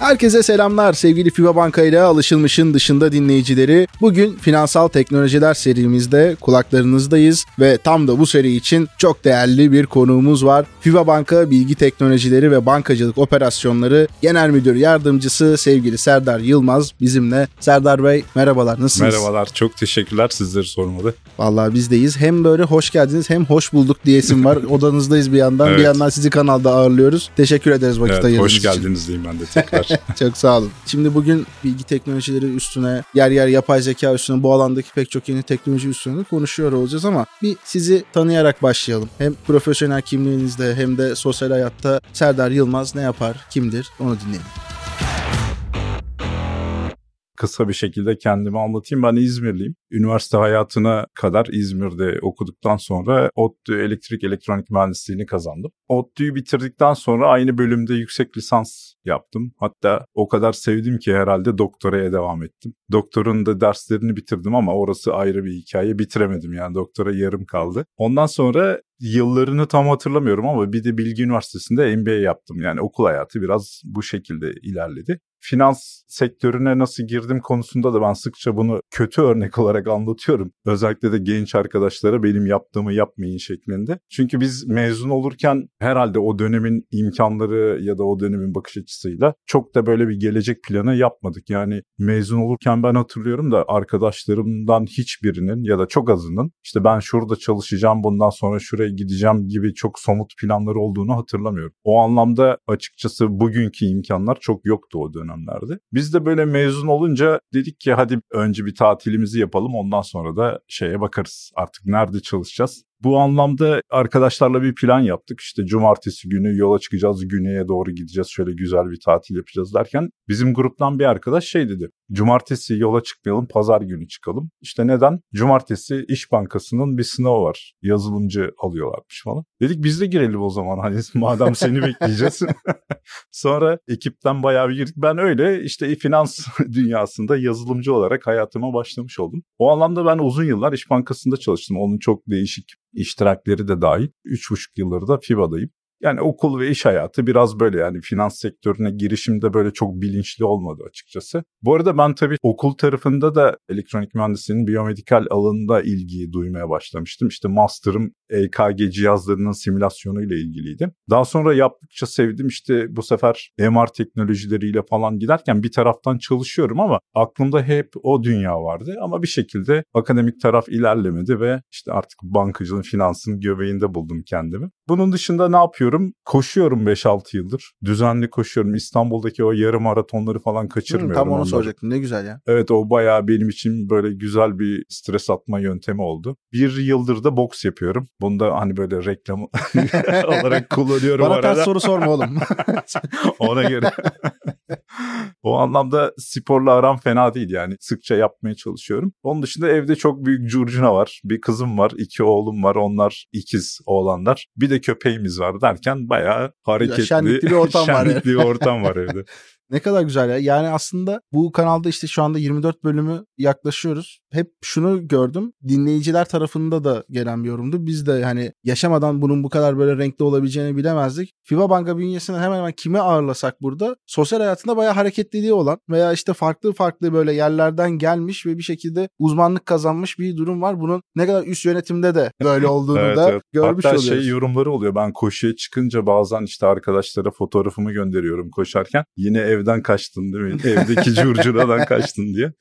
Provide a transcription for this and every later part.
Herkese selamlar sevgili FIBA Banka ile alışılmışın dışında dinleyicileri. Bugün finansal teknolojiler serimizde kulaklarınızdayız ve tam da bu seri için çok değerli bir konuğumuz var. FIBA Banka Bilgi Teknolojileri ve Bankacılık Operasyonları Genel Müdür Yardımcısı sevgili Serdar Yılmaz bizimle. Serdar Bey merhabalar nasılsınız? Merhabalar çok teşekkürler sizleri sormalı. Vallahi bizdeyiz. Hem böyle hoş geldiniz hem hoş bulduk diyesim var. Odanızdayız bir yandan. Evet. Bir yandan sizi kanalda ağırlıyoruz. Teşekkür ederiz vakit Evet, ayırdığınız hoş için. geldiniz diyeyim ben de tekrar. Çok sağ olun. Şimdi bugün bilgi teknolojileri üstüne, yer yer yapay zeka üstüne, bu alandaki pek çok yeni teknoloji üstüne konuşuyor olacağız ama bir sizi tanıyarak başlayalım. Hem profesyonel kimliğinizde hem de sosyal hayatta Serdar Yılmaz ne yapar, kimdir onu dinleyelim. Kısa bir şekilde kendimi anlatayım. Ben İzmirliyim. Üniversite hayatına kadar İzmir'de okuduktan sonra ODTÜ Elektrik Elektronik Mühendisliğini kazandım. ODTÜ'yü bitirdikten sonra aynı bölümde yüksek lisans yaptım. Hatta o kadar sevdim ki herhalde doktoraya devam ettim. Doktorun da derslerini bitirdim ama orası ayrı bir hikaye. Bitiremedim yani doktora yarım kaldı. Ondan sonra yıllarını tam hatırlamıyorum ama bir de Bilgi Üniversitesi'nde MBA yaptım. Yani okul hayatı biraz bu şekilde ilerledi. Finans sektörüne nasıl girdim konusunda da ben sıkça bunu kötü örnek olarak anlatıyorum. Özellikle de genç arkadaşlara benim yaptığımı yapmayın şeklinde. Çünkü biz mezun olurken herhalde o dönemin imkanları ya da o dönemin bakış açısıyla çok da böyle bir gelecek planı yapmadık. Yani mezun olurken ben hatırlıyorum da arkadaşlarımdan hiçbirinin ya da çok azının işte ben şurada çalışacağım bundan sonra şuraya gideceğim gibi çok somut planları olduğunu hatırlamıyorum. O anlamda açıkçası bugünkü imkanlar çok yoktu o dönemlerde. Biz de böyle mezun olunca dedik ki hadi önce bir tatilimizi yapalım ondan sonra da şeye bakarız artık nerede çalışacağız. Bu anlamda arkadaşlarla bir plan yaptık. İşte cumartesi günü yola çıkacağız, güneye doğru gideceğiz, şöyle güzel bir tatil yapacağız derken bizim gruptan bir arkadaş şey dedi. Cumartesi yola çıkmayalım, pazar günü çıkalım. İşte neden? Cumartesi İş Bankası'nın bir sınavı var. Yazılımcı alıyorlarmış falan. Dedik biz de girelim o zaman hani madem seni bekleyeceğiz. Sonra ekipten bayağı bir girdik. Ben öyle işte finans dünyasında yazılımcı olarak hayatıma başlamış oldum. O anlamda ben uzun yıllar İş Bankası'nda çalıştım. Onun çok değişik iştirakleri de dahil. Üç buçuk yılları da FIBA'dayım. Yani okul ve iş hayatı biraz böyle yani finans sektörüne girişimde böyle çok bilinçli olmadı açıkçası. Bu arada ben tabii okul tarafında da elektronik mühendisliğinin biyomedikal alanında ilgiyi duymaya başlamıştım. İşte master'ım EKG cihazlarının simülasyonuyla ilgiliydi. Daha sonra yaptıkça sevdim işte bu sefer MR teknolojileriyle falan giderken bir taraftan çalışıyorum ama aklımda hep o dünya vardı. Ama bir şekilde akademik taraf ilerlemedi ve işte artık bankacılığın, finansın göbeğinde buldum kendimi. Bunun dışında ne yapıyorum? Koşuyorum 5-6 yıldır. Düzenli koşuyorum. İstanbul'daki o yarım maratonları falan kaçırmıyorum. Hı, tam onu onları. soracaktım ne güzel ya. Evet o bayağı benim için böyle güzel bir stres atma yöntemi oldu. Bir yıldır da boks yapıyorum. Bunu da hani böyle reklam olarak kullanıyorum Bana arada. ters soru sorma oğlum. Ona göre. o anlamda sporla aram fena değil yani. Sıkça yapmaya çalışıyorum. Onun dışında evde çok büyük curcuna var. Bir kızım var, iki oğlum var. Onlar ikiz oğlanlar. Bir de köpeğimiz var derken bayağı hareketli, şenlikli bir ortam var şenlikli bir ortam var evde. Ne kadar güzel ya. Yani aslında bu kanalda işte şu anda 24 bölümü yaklaşıyoruz. Hep şunu gördüm. Dinleyiciler tarafında da gelen bir yorumdu. Biz de hani yaşamadan bunun bu kadar böyle renkli olabileceğini bilemezdik. FIBA Banka bünyesinde hemen hemen kimi ağırlasak burada sosyal hayatında bayağı hareketliliği olan veya işte farklı farklı böyle yerlerden gelmiş ve bir şekilde uzmanlık kazanmış bir durum var. Bunun ne kadar üst yönetimde de böyle olduğunu Evet, da evet. görmüş Hatta oluyoruz. şey yorumları oluyor. Ben koşuya çıkınca bazen işte arkadaşlara fotoğrafımı gönderiyorum koşarken. Yine evden kaçtın değil mi? Evdeki curcunadan kaçtın diye.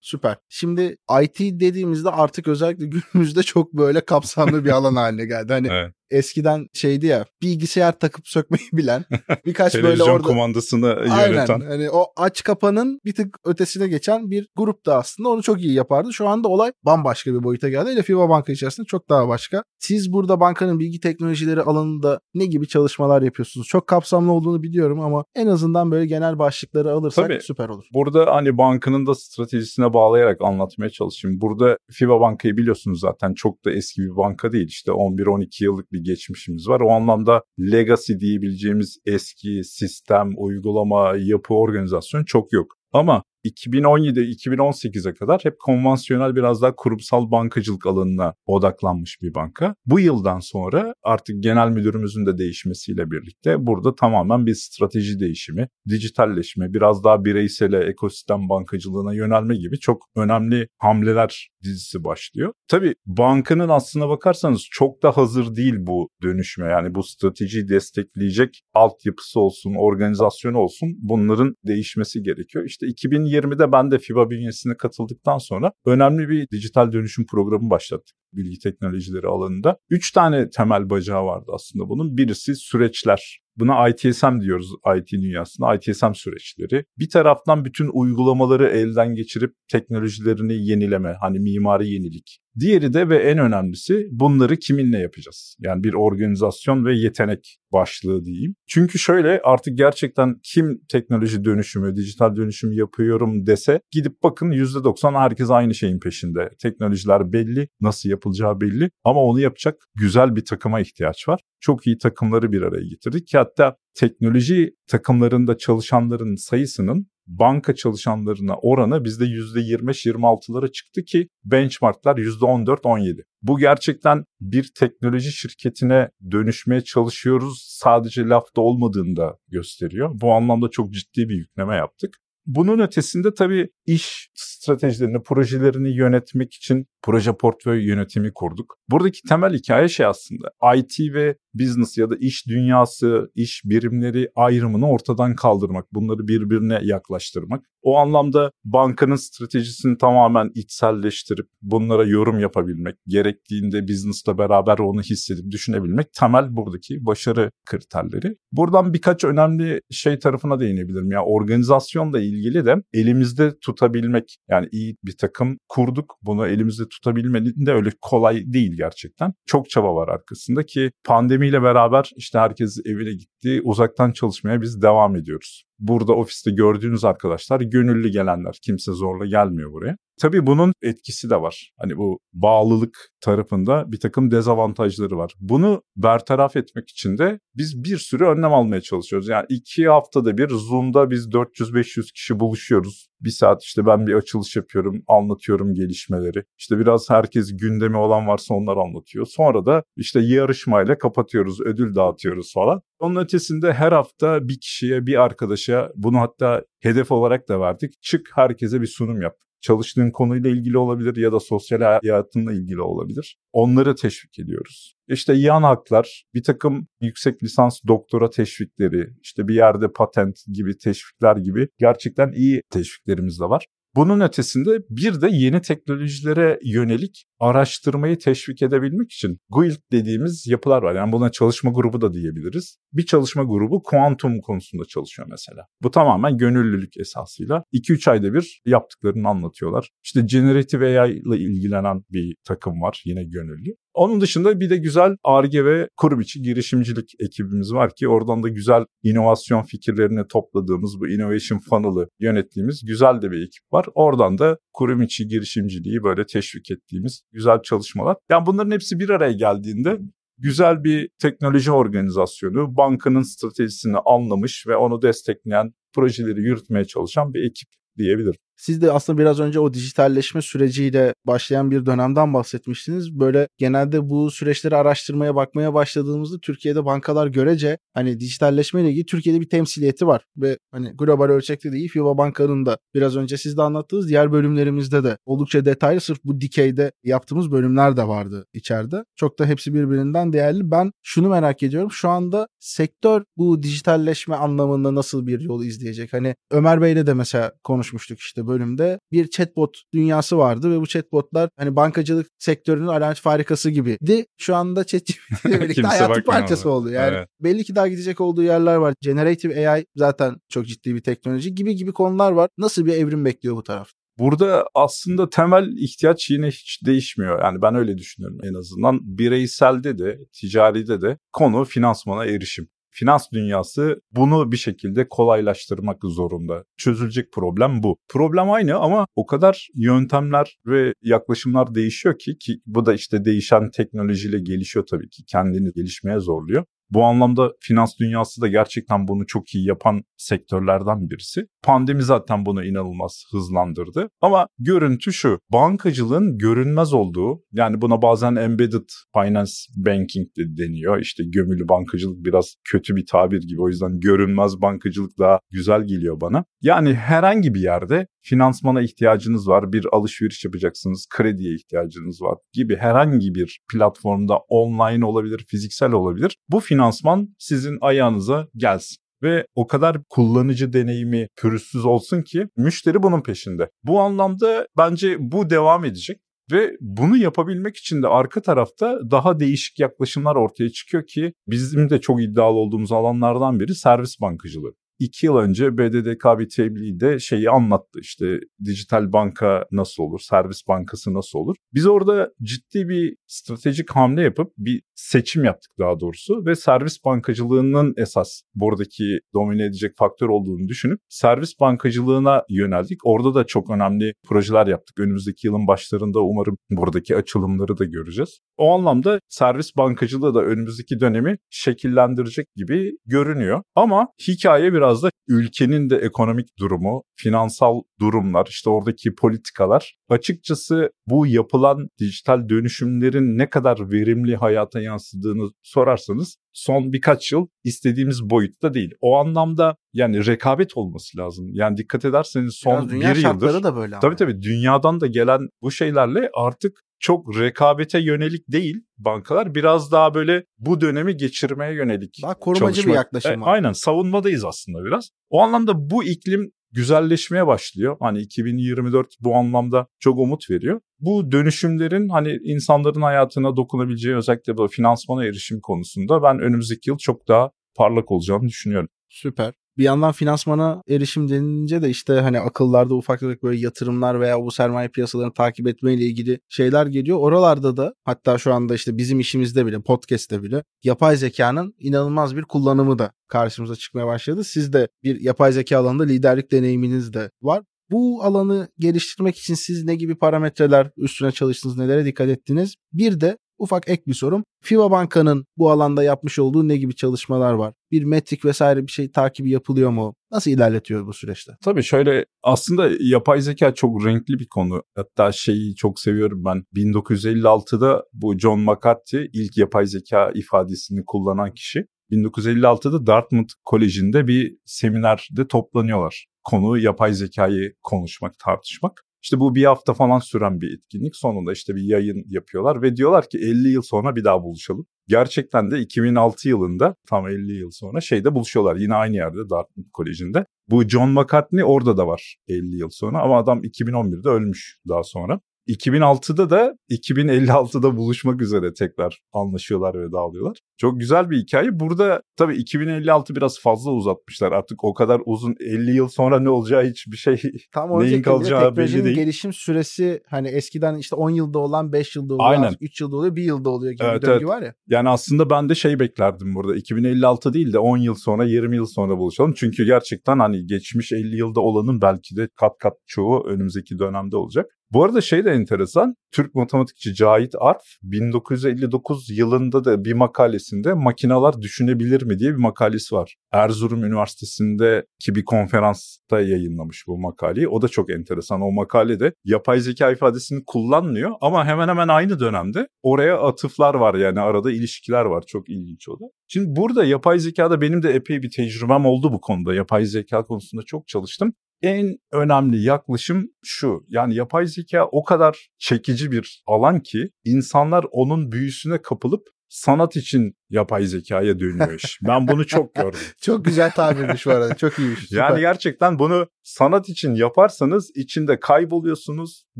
Süper. Şimdi IT dediğimizde artık özellikle günümüzde çok böyle kapsamlı bir alan haline geldi. Hani Evet. Eskiden şeydi ya bilgisayar takıp sökmeyi bilen birkaç böyle orada kumandasını Aynen. yöneten. Hani o aç kapanın bir tık ötesine geçen bir grup da aslında onu çok iyi yapardı. Şu anda olay bambaşka bir boyuta geldi. Hele FIBA Banka içerisinde çok daha başka. Siz burada bankanın bilgi teknolojileri alanında ne gibi çalışmalar yapıyorsunuz? Çok kapsamlı olduğunu biliyorum ama en azından böyle genel başlıkları alırsak Tabii. süper olur. Burada hani bankanın da stratejisine bağlayarak anlatmaya çalışayım. Burada FIBA Banka'yı biliyorsunuz zaten çok da eski bir banka değil. İşte 11-12 yıllık bir geçmişimiz var. O anlamda legacy diyebileceğimiz eski sistem, uygulama, yapı, organizasyon çok yok. Ama 2017-2018'e kadar hep konvansiyonel biraz daha kurumsal bankacılık alanına odaklanmış bir banka. Bu yıldan sonra artık genel müdürümüzün de değişmesiyle birlikte burada tamamen bir strateji değişimi, dijitalleşme, biraz daha bireysele, ekosistem bankacılığına yönelme gibi çok önemli hamleler dizisi başlıyor. Tabii bankanın aslına bakarsanız çok da hazır değil bu dönüşme. Yani bu stratejiyi destekleyecek altyapısı olsun, organizasyonu olsun bunların değişmesi gerekiyor. İşte 2020'de ben de FIBA bünyesine katıldıktan sonra önemli bir dijital dönüşüm programı başlattık bilgi teknolojileri alanında. Üç tane temel bacağı vardı aslında bunun. Birisi süreçler. Buna ITSM diyoruz IT dünyasında. ITSM süreçleri. Bir taraftan bütün uygulamaları elden geçirip teknolojilerini yenileme, hani mimari yenilik. Diğeri de ve en önemlisi bunları kiminle yapacağız? Yani bir organizasyon ve yetenek başlığı diyeyim. Çünkü şöyle artık gerçekten kim teknoloji dönüşümü, dijital dönüşüm yapıyorum dese gidip bakın %90 herkes aynı şeyin peşinde. Teknolojiler belli, nasıl yapılacağı belli ama onu yapacak güzel bir takıma ihtiyaç var. Çok iyi takımları bir araya getirdik hatta teknoloji takımlarında çalışanların sayısının banka çalışanlarına oranı bizde %25-26'lara çıktı ki benchmarklar %14-17. Bu gerçekten bir teknoloji şirketine dönüşmeye çalışıyoruz sadece lafta olmadığını da gösteriyor. Bu anlamda çok ciddi bir yükleme yaptık. Bunun ötesinde tabii iş stratejilerini, projelerini yönetmek için proje portföy yönetimi kurduk. Buradaki temel hikaye şey aslında IT ve business ya da iş dünyası, iş birimleri ayrımını ortadan kaldırmak, bunları birbirine yaklaştırmak. O anlamda bankanın stratejisini tamamen içselleştirip bunlara yorum yapabilmek, gerektiğinde business'la beraber onu hissedip düşünebilmek temel buradaki başarı kriterleri. Buradan birkaç önemli şey tarafına değinebilirim. Ya yani organizasyonla ilgili de elimizde tutabilmek yani iyi bir takım kurduk. Bunu elimizde tutabilmenin de öyle kolay değil gerçekten. Çok çaba var arkasında ki pandemiyle beraber işte herkes evine gitti. Uzaktan çalışmaya biz devam ediyoruz. Burada ofiste gördüğünüz arkadaşlar gönüllü gelenler. Kimse zorla gelmiyor buraya. Tabii bunun etkisi de var. Hani bu bağlılık tarafında bir takım dezavantajları var. Bunu bertaraf etmek için de biz bir sürü önlem almaya çalışıyoruz. Yani iki haftada bir Zoom'da biz 400-500 kişi buluşuyoruz. Bir saat işte ben bir açılış yapıyorum, anlatıyorum gelişmeleri. İşte biraz herkes gündemi olan varsa onlar anlatıyor. Sonra da işte yarışmayla kapatıyoruz, ödül dağıtıyoruz falan. Onun ötesinde her hafta bir kişiye, bir arkadaşa bunu hatta hedef olarak da verdik. Çık herkese bir sunum yap çalıştığın konuyla ilgili olabilir ya da sosyal hayatınla ilgili olabilir. Onları teşvik ediyoruz. İşte yan haklar, bir takım yüksek lisans doktora teşvikleri, işte bir yerde patent gibi teşvikler gibi gerçekten iyi teşviklerimiz de var. Bunun ötesinde bir de yeni teknolojilere yönelik araştırmayı teşvik edebilmek için GUILD dediğimiz yapılar var. Yani buna çalışma grubu da diyebiliriz. Bir çalışma grubu kuantum konusunda çalışıyor mesela. Bu tamamen gönüllülük esasıyla. 2-3 ayda bir yaptıklarını anlatıyorlar. İşte generative AI ile ilgilenen bir takım var yine gönüllü. Onun dışında bir de güzel ARGE ve kurum içi girişimcilik ekibimiz var ki oradan da güzel inovasyon fikirlerini topladığımız bu Innovation Funnel'ı yönettiğimiz güzel de bir ekip var. Oradan da kurum içi girişimciliği böyle teşvik ettiğimiz güzel çalışmalar. Yani bunların hepsi bir araya geldiğinde güzel bir teknoloji organizasyonu bankanın stratejisini anlamış ve onu destekleyen projeleri yürütmeye çalışan bir ekip diyebilirim. Siz de aslında biraz önce o dijitalleşme süreciyle başlayan bir dönemden bahsetmiştiniz. Böyle genelde bu süreçleri araştırmaya bakmaya başladığımızda Türkiye'de bankalar görece hani dijitalleşme ile ilgili Türkiye'de bir temsiliyeti var ve hani global ölçekte değil FIBA Banka'nın da biraz önce siz de anlattığınız diğer bölümlerimizde de oldukça detaylı sırf bu dikeyde yaptığımız bölümler de vardı içeride. Çok da hepsi birbirinden değerli. Ben şunu merak ediyorum. Şu anda sektör bu dijitalleşme anlamında nasıl bir yol izleyecek? Hani Ömer Bey'le de mesela konuşmuştuk işte bölümde bir chatbot dünyası vardı ve bu chatbotlar hani bankacılık sektörünün alamet farikası gibiydi. Şu anda ChatGPT ile birlikte hayatın parçası oldu. Yani evet. belli ki daha gidecek olduğu yerler var. Generative AI zaten çok ciddi bir teknoloji gibi gibi konular var. Nasıl bir evrim bekliyor bu tarafta? Burada aslında temel ihtiyaç yine hiç değişmiyor. Yani ben öyle düşünüyorum en azından. Bireyselde de, ticaride de konu finansmana erişim finans dünyası bunu bir şekilde kolaylaştırmak zorunda. Çözülecek problem bu. Problem aynı ama o kadar yöntemler ve yaklaşımlar değişiyor ki ki bu da işte değişen teknolojiyle gelişiyor tabii ki kendini gelişmeye zorluyor. Bu anlamda finans dünyası da gerçekten bunu çok iyi yapan sektörlerden birisi. Pandemi zaten bunu inanılmaz hızlandırdı. Ama görüntü şu. Bankacılığın görünmez olduğu yani buna bazen embedded finance banking de deniyor. İşte gömülü bankacılık biraz kötü bir tabir gibi. O yüzden görünmez bankacılık daha güzel geliyor bana. Yani herhangi bir yerde finansmana ihtiyacınız var, bir alışveriş yapacaksınız, krediye ihtiyacınız var gibi herhangi bir platformda online olabilir, fiziksel olabilir. Bu finansman sizin ayağınıza gelsin ve o kadar kullanıcı deneyimi pürüzsüz olsun ki müşteri bunun peşinde. Bu anlamda bence bu devam edecek. Ve bunu yapabilmek için de arka tarafta daha değişik yaklaşımlar ortaya çıkıyor ki bizim de çok iddialı olduğumuz alanlardan biri servis bankacılığı iki yıl önce BDDK bir de şeyi anlattı işte dijital banka nasıl olur, servis bankası nasıl olur. Biz orada ciddi bir stratejik hamle yapıp bir seçim yaptık daha doğrusu ve servis bankacılığının esas buradaki domine edecek faktör olduğunu düşünüp servis bankacılığına yöneldik. Orada da çok önemli projeler yaptık. Önümüzdeki yılın başlarında umarım buradaki açılımları da göreceğiz. O anlamda servis bankacılığı da önümüzdeki dönemi şekillendirecek gibi görünüyor. Ama hikaye biraz biraz da ülkenin de ekonomik durumu, finansal durumlar, işte oradaki politikalar açıkçası bu yapılan dijital dönüşümlerin ne kadar verimli hayata yansıdığını sorarsanız son birkaç yıl istediğimiz boyutta değil. O anlamda yani rekabet olması lazım. Yani dikkat ederseniz son bir yıldır. da böyle. Tabii ama. tabii dünyadan da gelen bu şeylerle artık çok rekabete yönelik değil bankalar. Biraz daha böyle bu dönemi geçirmeye yönelik Daha korumacı çalışmak. bir yaklaşım e, var. E, aynen savunmadayız aslında biraz. O anlamda bu iklim güzelleşmeye başlıyor. Hani 2024 bu anlamda çok umut veriyor. Bu dönüşümlerin hani insanların hayatına dokunabileceği özellikle bu finansmana erişim konusunda ben önümüzdeki yıl çok daha parlak olacağını düşünüyorum. Süper. Bir yandan finansmana erişim denince de işte hani akıllarda ufak tefek böyle yatırımlar veya bu sermaye piyasalarını takip etmeyle ilgili şeyler geliyor. Oralarda da hatta şu anda işte bizim işimizde bile podcast'te bile yapay zekanın inanılmaz bir kullanımı da karşımıza çıkmaya başladı. Siz de bir yapay zeka alanında liderlik deneyiminiz de var. Bu alanı geliştirmek için siz ne gibi parametreler üstüne çalıştınız, nelere dikkat ettiniz? Bir de ufak ek bir sorum. FIBA Banka'nın bu alanda yapmış olduğu ne gibi çalışmalar var? Bir metrik vesaire bir şey takibi yapılıyor mu? Nasıl ilerletiyor bu süreçte? Tabii şöyle aslında yapay zeka çok renkli bir konu. Hatta şeyi çok seviyorum ben. 1956'da bu John McCarthy ilk yapay zeka ifadesini kullanan kişi. 1956'da Dartmouth Koleji'nde bir seminerde toplanıyorlar. Konu yapay zekayı konuşmak, tartışmak. İşte bu bir hafta falan süren bir etkinlik. Sonunda işte bir yayın yapıyorlar ve diyorlar ki 50 yıl sonra bir daha buluşalım. Gerçekten de 2006 yılında tam 50 yıl sonra şeyde buluşuyorlar. Yine aynı yerde Dartmouth Koleji'nde. Bu John McCartney orada da var 50 yıl sonra ama adam 2011'de ölmüş daha sonra. 2006'da da 2056'da buluşmak üzere tekrar anlaşıyorlar ve dağılıyorlar. Çok güzel bir hikaye. Burada tabii 2056 biraz fazla uzatmışlar. Artık o kadar uzun 50 yıl sonra ne olacağı hiçbir şey Tam neyin kalacağı belli değil. gelişim süresi hani eskiden işte 10 yılda olan 5 yılda oluyor. Aynen. 3 yılda oluyor 1 yılda oluyor gibi evet, bir döngü evet. var ya. Yani aslında ben de şey beklerdim burada. 2056 değil de 10 yıl sonra 20 yıl sonra buluşalım. Çünkü gerçekten hani geçmiş 50 yılda olanın belki de kat kat çoğu önümüzdeki dönemde olacak. Bu arada şey de enteresan. Türk matematikçi Cahit Arf 1959 yılında da bir makalesinde makinalar düşünebilir mi diye bir makalesi var. Erzurum Üniversitesi'ndeki bir konferansta yayınlamış bu makaleyi. O da çok enteresan. O makalede yapay zeka ifadesini kullanmıyor ama hemen hemen aynı dönemde oraya atıflar var yani arada ilişkiler var. Çok ilginç o da. Şimdi burada yapay zekada benim de epey bir tecrübem oldu bu konuda. Yapay zeka konusunda çok çalıştım en önemli yaklaşım şu. Yani yapay zeka o kadar çekici bir alan ki insanlar onun büyüsüne kapılıp sanat için yapay zekaya dönüyor iş. Ben bunu çok gördüm. çok güzel tabirmiş bu arada. Çok iyiymiş. Süper. Yani gerçekten bunu sanat için yaparsanız içinde kayboluyorsunuz.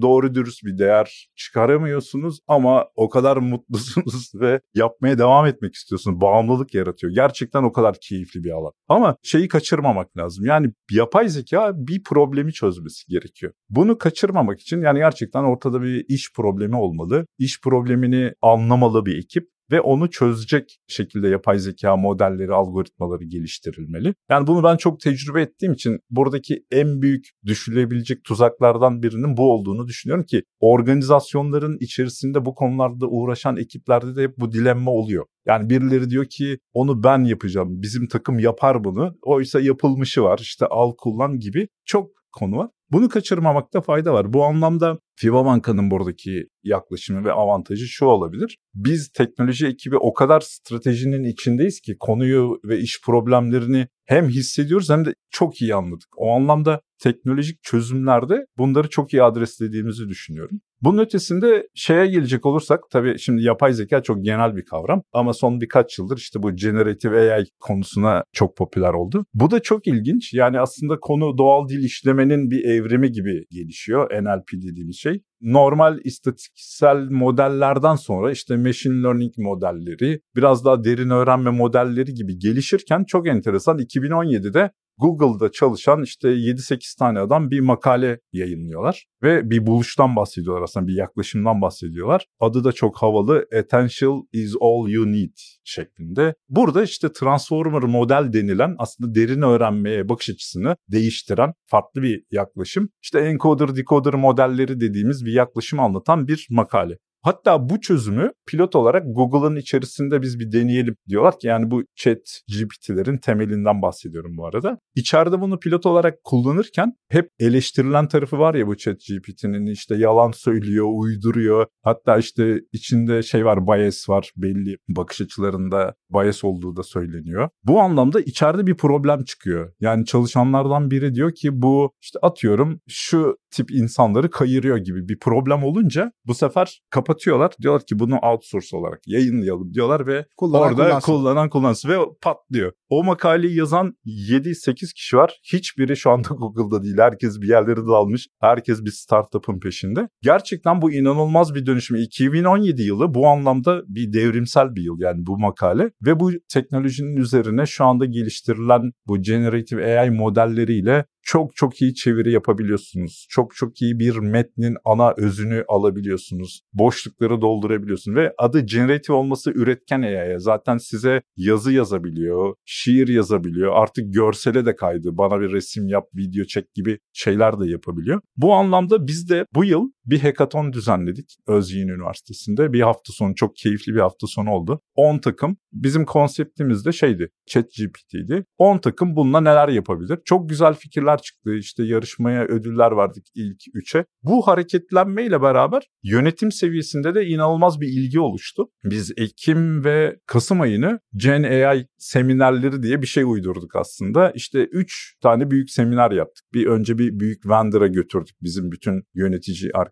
Doğru dürüst bir değer çıkaramıyorsunuz ama o kadar mutlusunuz ve yapmaya devam etmek istiyorsunuz. Bağımlılık yaratıyor. Gerçekten o kadar keyifli bir alan. Ama şeyi kaçırmamak lazım. Yani yapay zeka bir problemi çözmesi gerekiyor. Bunu kaçırmamak için yani gerçekten ortada bir iş problemi olmalı. İş problemini anlamalı bir ekip ve onu çözecek şekilde yapay zeka modelleri, algoritmaları geliştirilmeli. Yani bunu ben çok tecrübe ettiğim için buradaki en büyük düşülebilecek tuzaklardan birinin bu olduğunu düşünüyorum ki organizasyonların içerisinde bu konularda uğraşan ekiplerde de hep bu dilemma oluyor. Yani birileri diyor ki onu ben yapacağım, bizim takım yapar bunu. Oysa yapılmışı var işte al kullan gibi çok konu var. Bunu kaçırmamakta fayda var. Bu anlamda FIBA Banka'nın buradaki yaklaşımı ve avantajı şu olabilir. Biz teknoloji ekibi o kadar stratejinin içindeyiz ki konuyu ve iş problemlerini hem hissediyoruz hem de çok iyi anladık. O anlamda teknolojik çözümlerde bunları çok iyi adreslediğimizi düşünüyorum. Bunun ötesinde şeye gelecek olursak tabii şimdi yapay zeka çok genel bir kavram ama son birkaç yıldır işte bu generative AI konusuna çok popüler oldu. Bu da çok ilginç. Yani aslında konu doğal dil işlemenin bir evrimi gibi gelişiyor. NLP dediğimiz şey normal istatistiksel modellerden sonra işte machine learning modelleri, biraz daha derin öğrenme modelleri gibi gelişirken çok enteresan 2017'de Google'da çalışan işte 7-8 tane adam bir makale yayınlıyorlar ve bir buluştan bahsediyorlar aslında bir yaklaşımdan bahsediyorlar. Adı da çok havalı Attention is all you need şeklinde. Burada işte Transformer model denilen aslında derin öğrenmeye bakış açısını değiştiren farklı bir yaklaşım. İşte encoder decoder modelleri dediğimiz bir yaklaşım anlatan bir makale. Hatta bu çözümü pilot olarak Google'ın içerisinde biz bir deneyelim diyorlar ki yani bu chat GPT'lerin temelinden bahsediyorum bu arada. İçeride bunu pilot olarak kullanırken hep eleştirilen tarafı var ya bu chat GPT'nin işte yalan söylüyor, uyduruyor. Hatta işte içinde şey var bias var belli bakış açılarında bias olduğu da söyleniyor. Bu anlamda içeride bir problem çıkıyor. Yani çalışanlardan biri diyor ki bu işte atıyorum şu tip insanları kayırıyor gibi bir problem olunca bu sefer kapatıyorlar. Diyorlar ki bunu outsource olarak yayınlayalım diyorlar ve kullanan orada kullansın. kullanan kullansın ve patlıyor. O makaleyi yazan 7-8 kişi var. Hiçbiri şu anda Google'da değil. Herkes bir yerlere dalmış. Herkes bir startup'ın peşinde. Gerçekten bu inanılmaz bir dönüşüm. 2017 yılı bu anlamda bir devrimsel bir yıl yani bu makale. Ve bu teknolojinin üzerine şu anda geliştirilen bu generative AI modelleriyle çok çok iyi çeviri yapabiliyorsunuz. Çok çok iyi bir metnin ana özünü alabiliyorsunuz. Boşlukları doldurabiliyorsunuz ve adı generative olması üretken AI'ya. Zaten size yazı yazabiliyor, şiir yazabiliyor. Artık görsele de kaydı. Bana bir resim yap, video çek gibi şeyler de yapabiliyor. Bu anlamda biz de bu yıl bir hackathon düzenledik Özyeğin Üniversitesi'nde. Bir hafta sonu çok keyifli bir hafta sonu oldu. 10 takım. Bizim konseptimiz de şeydi. ChatGPT'ydi. 10 takım bununla neler yapabilir? Çok güzel fikirler çıktı. İşte yarışmaya ödüller verdik ilk 3'e. Bu hareketlenmeyle beraber yönetim seviyesinde de inanılmaz bir ilgi oluştu. Biz Ekim ve Kasım ayını Gen AI seminerleri diye bir şey uydurduk aslında. İşte 3 tane büyük seminer yaptık. Bir önce bir büyük vendor'a götürdük bizim bütün yönetici arkadaşlarımızı.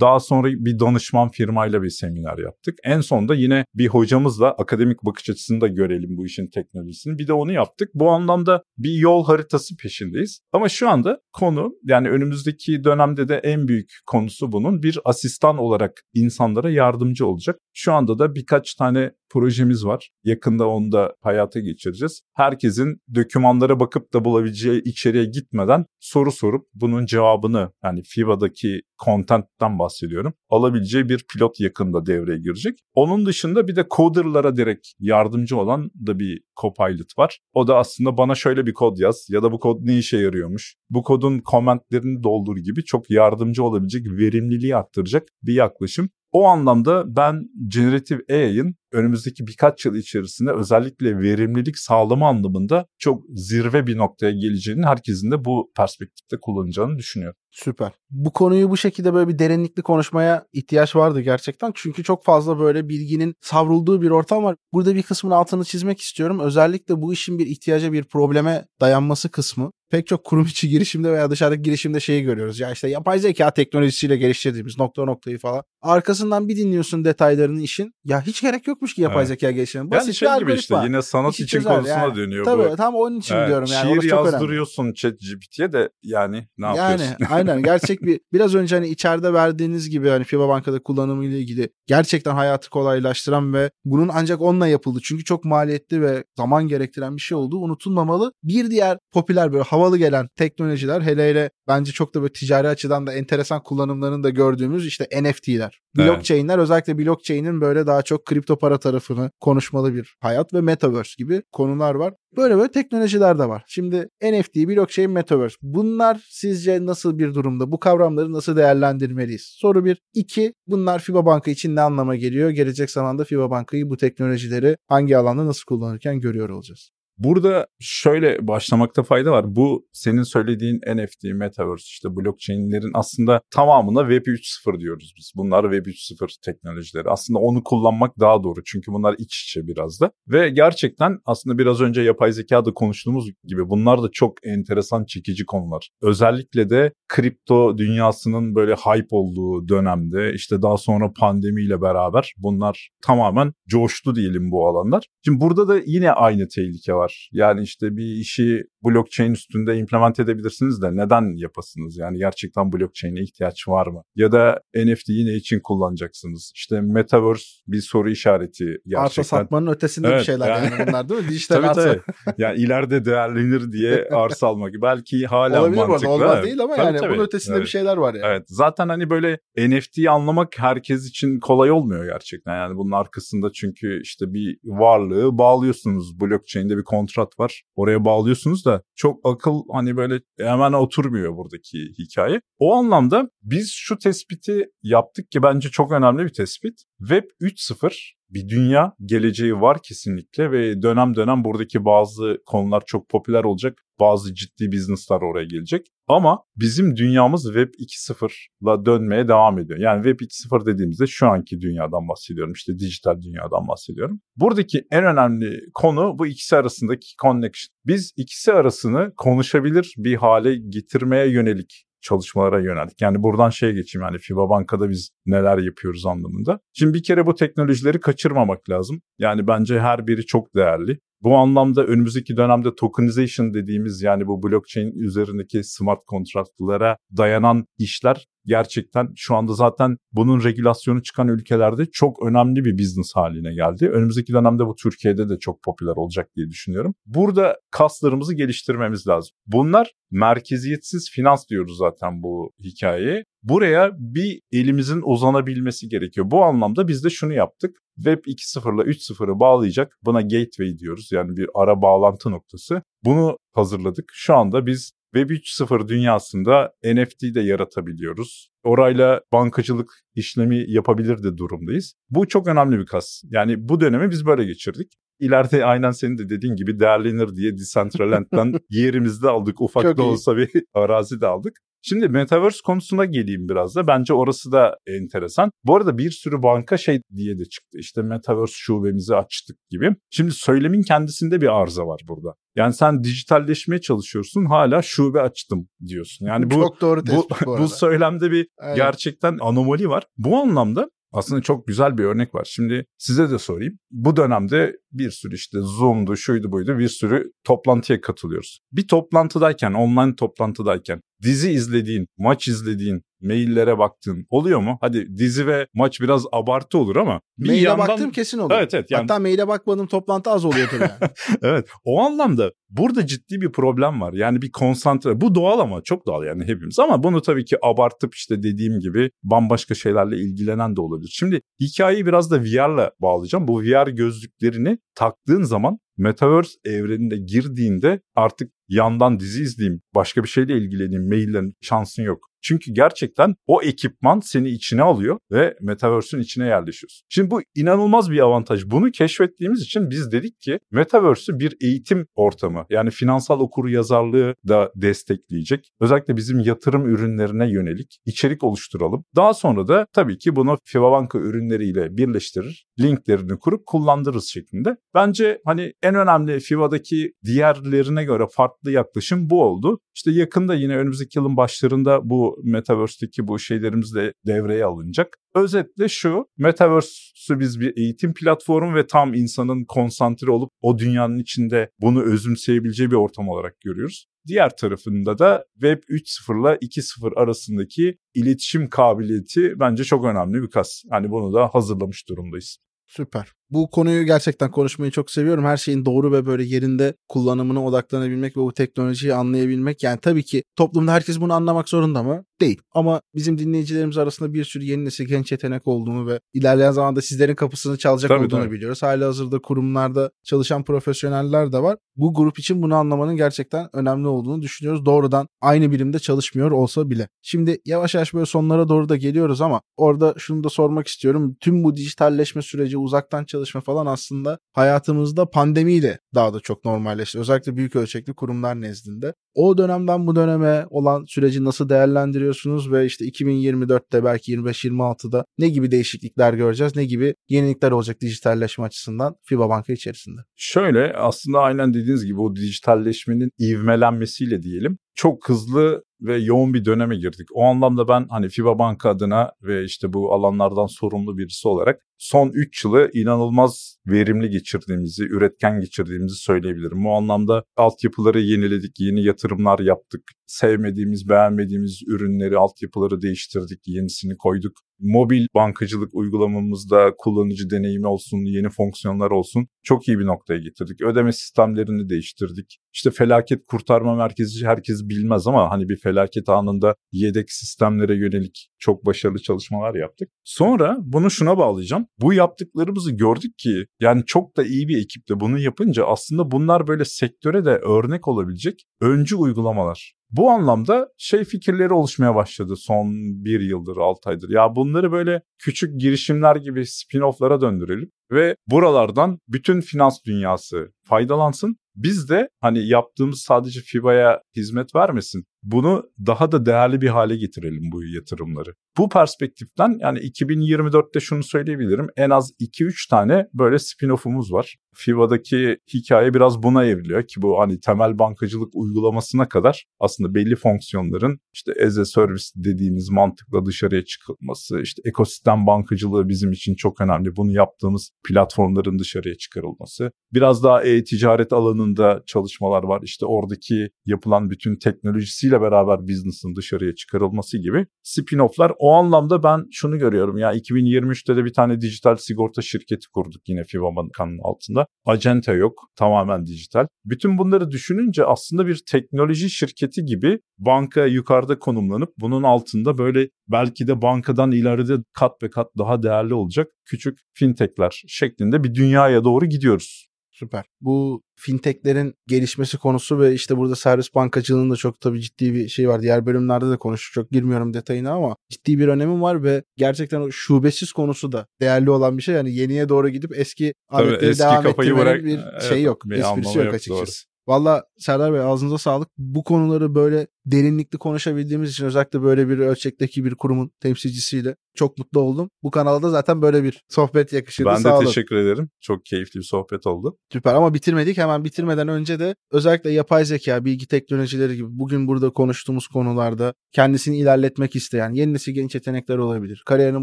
Daha sonra bir danışman firmayla bir seminer yaptık. En sonunda yine bir hocamızla akademik bakış açısını da görelim bu işin teknolojisini. Bir de onu yaptık. Bu anlamda bir yol haritası peşindeyiz. Ama şu anda konu yani önümüzdeki dönemde de en büyük konusu bunun bir asistan olarak insanlara yardımcı olacak. Şu anda da birkaç tane projemiz var. Yakında onu da hayata geçireceğiz. Herkesin dokümanlara bakıp da bulabileceği içeriye gitmeden soru sorup bunun cevabını yani FIBA'daki content'ten bahsediyorum. Alabileceği bir pilot yakında devreye girecek. Onun dışında bir de coder'lara direkt yardımcı olan da bir Copilot var. O da aslında bana şöyle bir kod yaz ya da bu kod ne işe yarıyormuş. Bu kodun komentlerini doldur gibi çok yardımcı olabilecek, verimliliği arttıracak bir yaklaşım. O anlamda ben Generative AI'ın önümüzdeki birkaç yıl içerisinde özellikle verimlilik sağlama anlamında çok zirve bir noktaya geleceğini herkesin de bu perspektifte kullanacağını düşünüyorum. Süper. Bu konuyu bu şekilde böyle bir derinlikli konuşmaya ihtiyaç vardı gerçekten. Çünkü çok fazla böyle bilginin savrulduğu bir ortam var. Burada bir kısmın altını çizmek istiyorum. Özellikle bu işin bir ihtiyaca, bir probleme dayanması kısmı. Pek çok kurum içi girişimde veya dışarıdaki girişimde şeyi görüyoruz. Ya işte yapay zeka teknolojisiyle geliştirdiğimiz nokta noktayı falan. Arkasından bir dinliyorsun detaylarını işin. Ya hiç gerek yokmuş ki yapay evet. zeka geliştirme. Basit yani şey gibi işte yine sanat İşi için çözer. konusuna yani, dönüyor tabii, bu. Tabii tam onun için evet. diyorum yani. Şiir yazdırıyorsun chat GPT'ye de yani ne yapıyorsun? Yani aynen gerçek bir biraz önce hani içeride verdiğiniz gibi hani FIBA Banka'da kullanımı ile ilgili gerçekten hayatı kolaylaştıran ve bunun ancak onunla yapıldı. Çünkü çok maliyetli ve zaman gerektiren bir şey olduğu unutulmamalı. Bir diğer popüler böyle havalı gelen teknolojiler hele hele bence çok da böyle ticari açıdan da enteresan kullanımlarını da gördüğümüz işte NFT'ler. Blockchain'ler. Blockchain'ler evet. özellikle blockchain'in böyle daha çok kripto para tarafını konuşmalı bir hayat ve metaverse gibi konular var. Böyle böyle teknolojiler de var. Şimdi NFT, blockchain, metaverse. Bunlar sizce nasıl bir durumda? Bu kavramları nasıl değerlendirmeliyiz? Soru bir. iki. Bunlar FIBA Banka için ne anlama geliyor? Gelecek zamanda FIBA Banka'yı bu teknolojileri hangi alanda nasıl kullanırken görüyor olacağız? Burada şöyle başlamakta fayda var. Bu senin söylediğin NFT, Metaverse, işte blockchain'lerin aslında tamamına Web 3.0 diyoruz biz. Bunlar Web 3.0 teknolojileri. Aslında onu kullanmak daha doğru. Çünkü bunlar iç içe biraz da. Ve gerçekten aslında biraz önce yapay zekada konuştuğumuz gibi bunlar da çok enteresan çekici konular. Özellikle de kripto dünyasının böyle hype olduğu dönemde işte daha sonra pandemiyle beraber bunlar tamamen coştu diyelim bu alanlar. Şimdi burada da yine aynı tehlike var var. Yani işte bir işi blockchain üstünde implement edebilirsiniz de neden yapasınız? Yani gerçekten blockchain'e ihtiyaç var mı? Ya da NFT'yi ne için kullanacaksınız? İşte metaverse bir soru işareti gerçekten. Arsa satmanın ötesinde evet, bir şeyler yani. yani bunlar değil mi? Dijital tabii, arsa. Tabii. Yani ileride değerlenir diye arsa almak. Belki hala Olabilir mantıklı. Olabilir olmaz değil ama tabii, yani tabii. bunun ötesinde evet. bir şeyler var yani. Evet. Zaten hani böyle NFT'yi anlamak herkes için kolay olmuyor gerçekten. Yani bunun arkasında çünkü işte bir varlığı bağlıyorsunuz. Blockchain'de bir kontrat var. Oraya bağlıyorsunuz da çok akıl hani böyle hemen oturmuyor buradaki hikaye. O anlamda biz şu tespiti yaptık ki bence çok önemli bir tespit. Web 3.0 bir dünya geleceği var kesinlikle ve dönem dönem buradaki bazı konular çok popüler olacak. Bazı ciddi businesslar oraya gelecek. Ama bizim dünyamız Web 2.0'la dönmeye devam ediyor. Yani Web 2.0 dediğimizde şu anki dünyadan bahsediyorum. İşte dijital dünyadan bahsediyorum. Buradaki en önemli konu bu ikisi arasındaki connection. Biz ikisi arasını konuşabilir bir hale getirmeye yönelik çalışmalara yöneldik. Yani buradan şeye geçeyim yani FIBA Banka'da biz neler yapıyoruz anlamında. Şimdi bir kere bu teknolojileri kaçırmamak lazım. Yani bence her biri çok değerli. Bu anlamda önümüzdeki dönemde tokenization dediğimiz yani bu blockchain üzerindeki smart kontraktlara dayanan işler gerçekten şu anda zaten bunun regülasyonu çıkan ülkelerde çok önemli bir business haline geldi. Önümüzdeki dönemde bu Türkiye'de de çok popüler olacak diye düşünüyorum. Burada kaslarımızı geliştirmemiz lazım. Bunlar merkeziyetsiz finans diyoruz zaten bu hikayeye. Buraya bir elimizin uzanabilmesi gerekiyor. Bu anlamda biz de şunu yaptık. Web 2.0 ile 3.0'ı bağlayacak buna gateway diyoruz. Yani bir ara bağlantı noktası. Bunu hazırladık. Şu anda biz Web 3.0 dünyasında NFT de yaratabiliyoruz. Orayla bankacılık işlemi yapabilir de durumdayız. Bu çok önemli bir kas. Yani bu dönemi biz böyle geçirdik. İleride aynen senin de dediğin gibi değerlenir diye Decentraland'dan yerimizde aldık. Ufak çok da iyi. olsa bir arazi de aldık. Şimdi Metaverse konusuna geleyim biraz da. Bence orası da enteresan. Bu arada bir sürü banka şey diye de çıktı. İşte Metaverse şubemizi açtık gibi. Şimdi söylemin kendisinde bir arıza var burada. Yani sen dijitalleşmeye çalışıyorsun hala şube açtım diyorsun. Yani bu çok doğru bu, bu, bu söylemde bir evet. gerçekten anomali var. Bu anlamda aslında çok güzel bir örnek var. Şimdi size de sorayım. Bu dönemde bir sürü işte Zoom'du, şuydu buydu bir sürü toplantıya katılıyoruz. Bir toplantıdayken, online toplantıdayken dizi izlediğin, maç izlediğin, maillere baktığın oluyor mu? Hadi dizi ve maç biraz abartı olur ama bir maile yandan... baktım kesin oluyor. Evet evet. Yani... Hatta maile bakmadım toplantı az oluyordur yani. evet o anlamda burada ciddi bir problem var. Yani bir konsantre bu doğal ama çok doğal yani hepimiz ama bunu tabii ki abartıp işte dediğim gibi bambaşka şeylerle ilgilenen de olabilir. Şimdi hikayeyi biraz da VR'la bağlayacağım. Bu VR gözlüklerini taktığın zaman Metaverse evreninde girdiğinde artık yandan dizi izleyeyim, başka bir şeyle ilgileneyim, maillerin şansın yok. Çünkü gerçekten o ekipman seni içine alıyor ve Metaverse'ün içine yerleşiyorsun. Şimdi bu inanılmaz bir avantaj. Bunu keşfettiğimiz için biz dedik ki Metaverse'ü bir eğitim ortamı yani finansal okuru yazarlığı da destekleyecek. Özellikle bizim yatırım ürünlerine yönelik içerik oluşturalım. Daha sonra da tabii ki bunu FIBA Banka ürünleriyle birleştirir, linklerini kurup kullandırırız şeklinde. Bence hani en önemli FIBA'daki diğerlerine göre farklı yaklaşım bu oldu. İşte yakında yine önümüzdeki yılın başlarında bu Metaverse'deki bu şeylerimiz de devreye alınacak. Özetle şu, Metaverse'ü biz bir eğitim platformu ve tam insanın konsantre olup o dünyanın içinde bunu özümseyebileceği bir ortam olarak görüyoruz. Diğer tarafında da Web 3.0 ile 2.0 arasındaki iletişim kabiliyeti bence çok önemli bir kas. Hani bunu da hazırlamış durumdayız. Süper. Bu konuyu gerçekten konuşmayı çok seviyorum. Her şeyin doğru ve böyle yerinde kullanımına odaklanabilmek ve bu teknolojiyi anlayabilmek. Yani tabii ki toplumda herkes bunu anlamak zorunda mı? Değil. Ama bizim dinleyicilerimiz arasında bir sürü yeni nesil genç yetenek olduğunu ve ilerleyen zamanda sizlerin kapısını çalacak tabii, olduğunu tabii. biliyoruz. Hala hazırda kurumlarda çalışan profesyoneller de var. Bu grup için bunu anlamanın gerçekten önemli olduğunu düşünüyoruz. Doğrudan aynı birimde çalışmıyor olsa bile. Şimdi yavaş yavaş böyle sonlara doğru da geliyoruz ama orada şunu da sormak istiyorum. Tüm bu dijitalleşme süreci, uzaktan çalışma falan aslında hayatımızda pandemiyle daha da çok normalleşti. Özellikle büyük ölçekli kurumlar nezdinde. O dönemden bu döneme olan süreci nasıl değerlendiriyorsunuz ve işte 2024'te belki 25-26'da ne gibi değişiklikler göreceğiz, ne gibi yenilikler olacak dijitalleşme açısından FIBA Banka içerisinde? Şöyle aslında aynen dediğiniz gibi o dijitalleşmenin ivmelenmesiyle diyelim çok hızlı ve yoğun bir döneme girdik. O anlamda ben hani FIBA Banka adına ve işte bu alanlardan sorumlu birisi olarak son 3 yılı inanılmaz verimli geçirdiğimizi, üretken geçirdiğimizi söyleyebilirim. Bu anlamda altyapıları yeniledik, yeni yatırımlar yaptık. Sevmediğimiz, beğenmediğimiz ürünleri, altyapıları değiştirdik, yenisini koyduk. Mobil bankacılık uygulamamızda kullanıcı deneyimi olsun, yeni fonksiyonlar olsun çok iyi bir noktaya getirdik. Ödeme sistemlerini değiştirdik. İşte felaket kurtarma merkezi herkes bilmez ama hani bir felaket anında yedek sistemlere yönelik çok başarılı çalışmalar yaptık. Sonra bunu şuna bağlayacağım. Bu yaptıklarımızı gördük ki yani çok da iyi bir ekiple bunu yapınca aslında bunlar böyle sektöre de örnek olabilecek öncü uygulamalar. Bu anlamda şey fikirleri oluşmaya başladı son bir yıldır, altı aydır. Ya bunları böyle küçük girişimler gibi spin-off'lara döndürelim ve buralardan bütün finans dünyası faydalansın. Biz de hani yaptığımız sadece FIBA'ya hizmet vermesin bunu daha da değerli bir hale getirelim bu yatırımları. Bu perspektiften yani 2024'te şunu söyleyebilirim. En az 2-3 tane böyle spin-off'umuz var. FIBA'daki hikaye biraz buna evriliyor ki bu hani temel bankacılık uygulamasına kadar aslında belli fonksiyonların işte as a service dediğimiz mantıkla dışarıya çıkılması, işte ekosistem bankacılığı bizim için çok önemli. Bunu yaptığımız platformların dışarıya çıkarılması. Biraz daha e-ticaret alanında çalışmalar var. İşte oradaki yapılan bütün teknolojisiyle ile beraber business'ın dışarıya çıkarılması gibi spin-off'lar. O anlamda ben şunu görüyorum ya 2023'te de bir tane dijital sigorta şirketi kurduk yine FIBA Banka'nın altında. Acente yok tamamen dijital. Bütün bunları düşününce aslında bir teknoloji şirketi gibi banka yukarıda konumlanıp bunun altında böyle belki de bankadan ileride kat ve kat daha değerli olacak küçük fintechler şeklinde bir dünyaya doğru gidiyoruz. Süper. Bu fintechlerin gelişmesi konusu ve işte burada servis bankacılığının da çok tabii ciddi bir şey var. Diğer bölümlerde de konuştuk. Çok girmiyorum detayına ama ciddi bir önemi var ve gerçekten o şubesiz konusu da değerli olan bir şey. Yani yeniye doğru gidip eski adetleri devam ettirmenin bırak, bir evet, şey yok. Bir esprisi yok açıkçası. Doğru. Valla Serdar Bey ağzınıza sağlık. Bu konuları böyle derinlikli konuşabildiğimiz için özellikle böyle bir ölçekteki bir kurumun temsilcisiyle çok mutlu oldum. Bu kanalda zaten böyle bir sohbet yakışırdı. Ben de Sağ olun. teşekkür ederim. Çok keyifli bir sohbet oldu. Süper ama bitirmedik. Hemen bitirmeden önce de özellikle yapay zeka, bilgi teknolojileri gibi bugün burada konuştuğumuz konularda kendisini ilerletmek isteyen yeni nesil genç yetenekler olabilir. Kariyerinin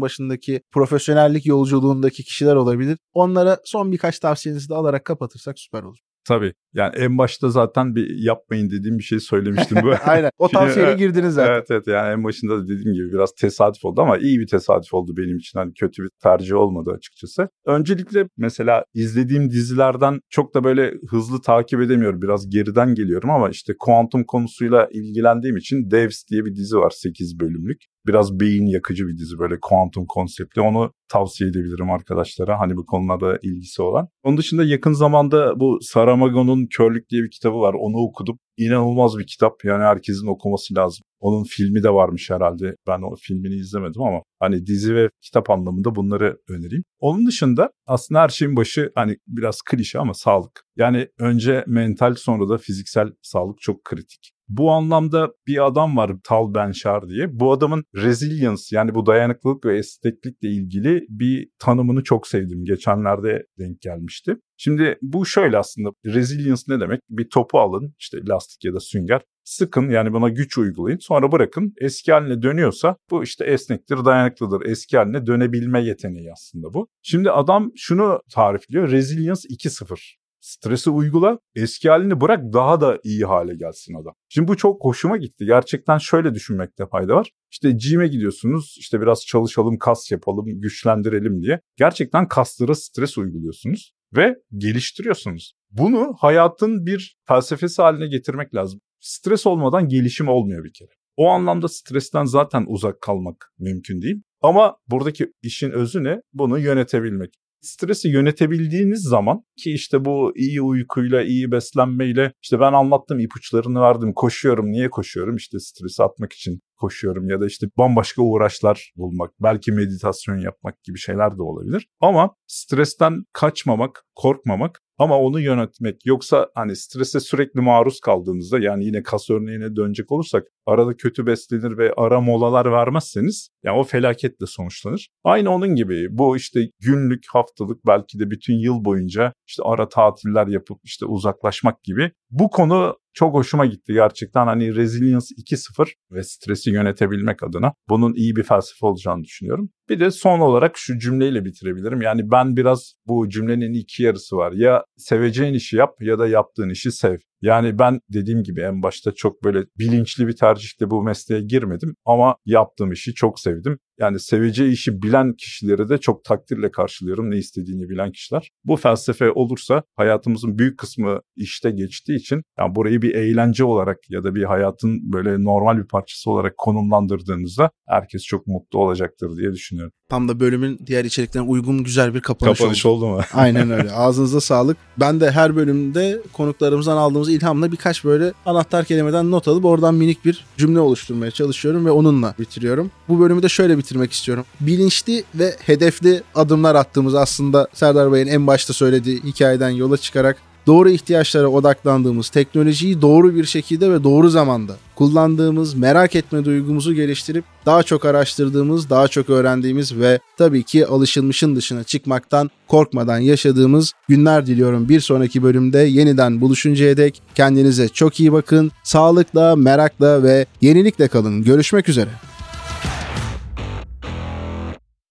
başındaki profesyonellik yolculuğundaki kişiler olabilir. Onlara son birkaç tavsiyenizi de alarak kapatırsak süper olur. Tabii. Yani en başta zaten bir yapmayın dediğim bir şey söylemiştim. Aynen. O tavsiyeye girdiniz zaten. Evet evet. Yani en başında da dediğim gibi biraz tesadüf oldu ama iyi bir tesadüf oldu benim için. Hani kötü bir tercih olmadı açıkçası. Öncelikle mesela izlediğim dizilerden çok da böyle hızlı takip edemiyorum. Biraz geriden geliyorum ama işte kuantum konusuyla ilgilendiğim için Devs diye bir dizi var 8 bölümlük biraz beyin yakıcı bir dizi böyle kuantum konseptli. Onu tavsiye edebilirim arkadaşlara hani bu konularda ilgisi olan. Onun dışında yakın zamanda bu Saramago'nun Körlük diye bir kitabı var. Onu okudum. İnanılmaz bir kitap. Yani herkesin okuması lazım. Onun filmi de varmış herhalde. Ben o filmini izlemedim ama hani dizi ve kitap anlamında bunları önereyim. Onun dışında aslında her şeyin başı hani biraz klişe ama sağlık. Yani önce mental sonra da fiziksel sağlık çok kritik. Bu anlamda bir adam var Tal Benşar diye. Bu adamın resilience yani bu dayanıklılık ve esneklikle ilgili bir tanımını çok sevdim. Geçenlerde denk gelmişti. Şimdi bu şöyle aslında resilience ne demek? Bir topu alın işte lastik ya da sünger sıkın yani buna güç uygulayın sonra bırakın eski haline dönüyorsa bu işte esnektir dayanıklıdır eski haline dönebilme yeteneği aslında bu. Şimdi adam şunu tarifliyor resilience 2.0 Stresi uygula, eski halini bırak daha da iyi hale gelsin adam. Şimdi bu çok hoşuma gitti. Gerçekten şöyle düşünmekte fayda var. İşte gym'e gidiyorsunuz, işte biraz çalışalım, kas yapalım, güçlendirelim diye. Gerçekten kaslara stres uyguluyorsunuz ve geliştiriyorsunuz. Bunu hayatın bir felsefesi haline getirmek lazım. Stres olmadan gelişim olmuyor bir kere. O anlamda stresten zaten uzak kalmak mümkün değil. Ama buradaki işin özü ne? Bunu yönetebilmek. Stresi yönetebildiğiniz zaman ki işte bu iyi uykuyla, iyi beslenmeyle işte ben anlattım ipuçlarını verdim. Koşuyorum. Niye koşuyorum? İşte stresi atmak için koşuyorum ya da işte bambaşka uğraşlar bulmak, belki meditasyon yapmak gibi şeyler de olabilir. Ama stresten kaçmamak, korkmamak ama onu yönetmek yoksa hani strese sürekli maruz kaldığınızda yani yine kas örneğine dönecek olursak arada kötü beslenir ve ara molalar vermezseniz yani o felaketle sonuçlanır. Aynı onun gibi bu işte günlük haftalık belki de bütün yıl boyunca işte ara tatiller yapıp işte uzaklaşmak gibi bu konu çok hoşuma gitti gerçekten. Hani Resilience 2.0 ve stresi yönetebilmek adına bunun iyi bir felsefe olacağını düşünüyorum. Bir de son olarak şu cümleyle bitirebilirim. Yani ben biraz bu cümlenin iki yarısı var. Ya seveceğin işi yap ya da yaptığın işi sev. Yani ben dediğim gibi en başta çok böyle bilinçli bir tercihle bu mesleğe girmedim ama yaptığım işi çok sevdim. Yani seveceği işi bilen kişileri de çok takdirle karşılıyorum ne istediğini bilen kişiler. Bu felsefe olursa hayatımızın büyük kısmı işte geçtiği için yani burayı bir eğlence olarak ya da bir hayatın böyle normal bir parçası olarak konumlandırdığınızda herkes çok mutlu olacaktır diye düşünüyorum. Tam da bölümün diğer içeriklerine uygun güzel bir kapanış, kapanış oldu. oldu mu? Aynen öyle. Ağzınıza sağlık. Ben de her bölümde konuklarımızdan aldığımız ilhamla birkaç böyle anahtar kelimeden not alıp oradan minik bir cümle oluşturmaya çalışıyorum ve onunla bitiriyorum. Bu bölümü de şöyle bitirmek istiyorum. Bilinçli ve hedefli adımlar attığımız aslında Serdar Bey'in en başta söylediği hikayeden yola çıkarak doğru ihtiyaçlara odaklandığımız, teknolojiyi doğru bir şekilde ve doğru zamanda kullandığımız, merak etme duygumuzu geliştirip daha çok araştırdığımız, daha çok öğrendiğimiz ve tabii ki alışılmışın dışına çıkmaktan korkmadan yaşadığımız günler diliyorum. Bir sonraki bölümde yeniden buluşuncaya dek kendinize çok iyi bakın. Sağlıkla, merakla ve yenilikle kalın. Görüşmek üzere.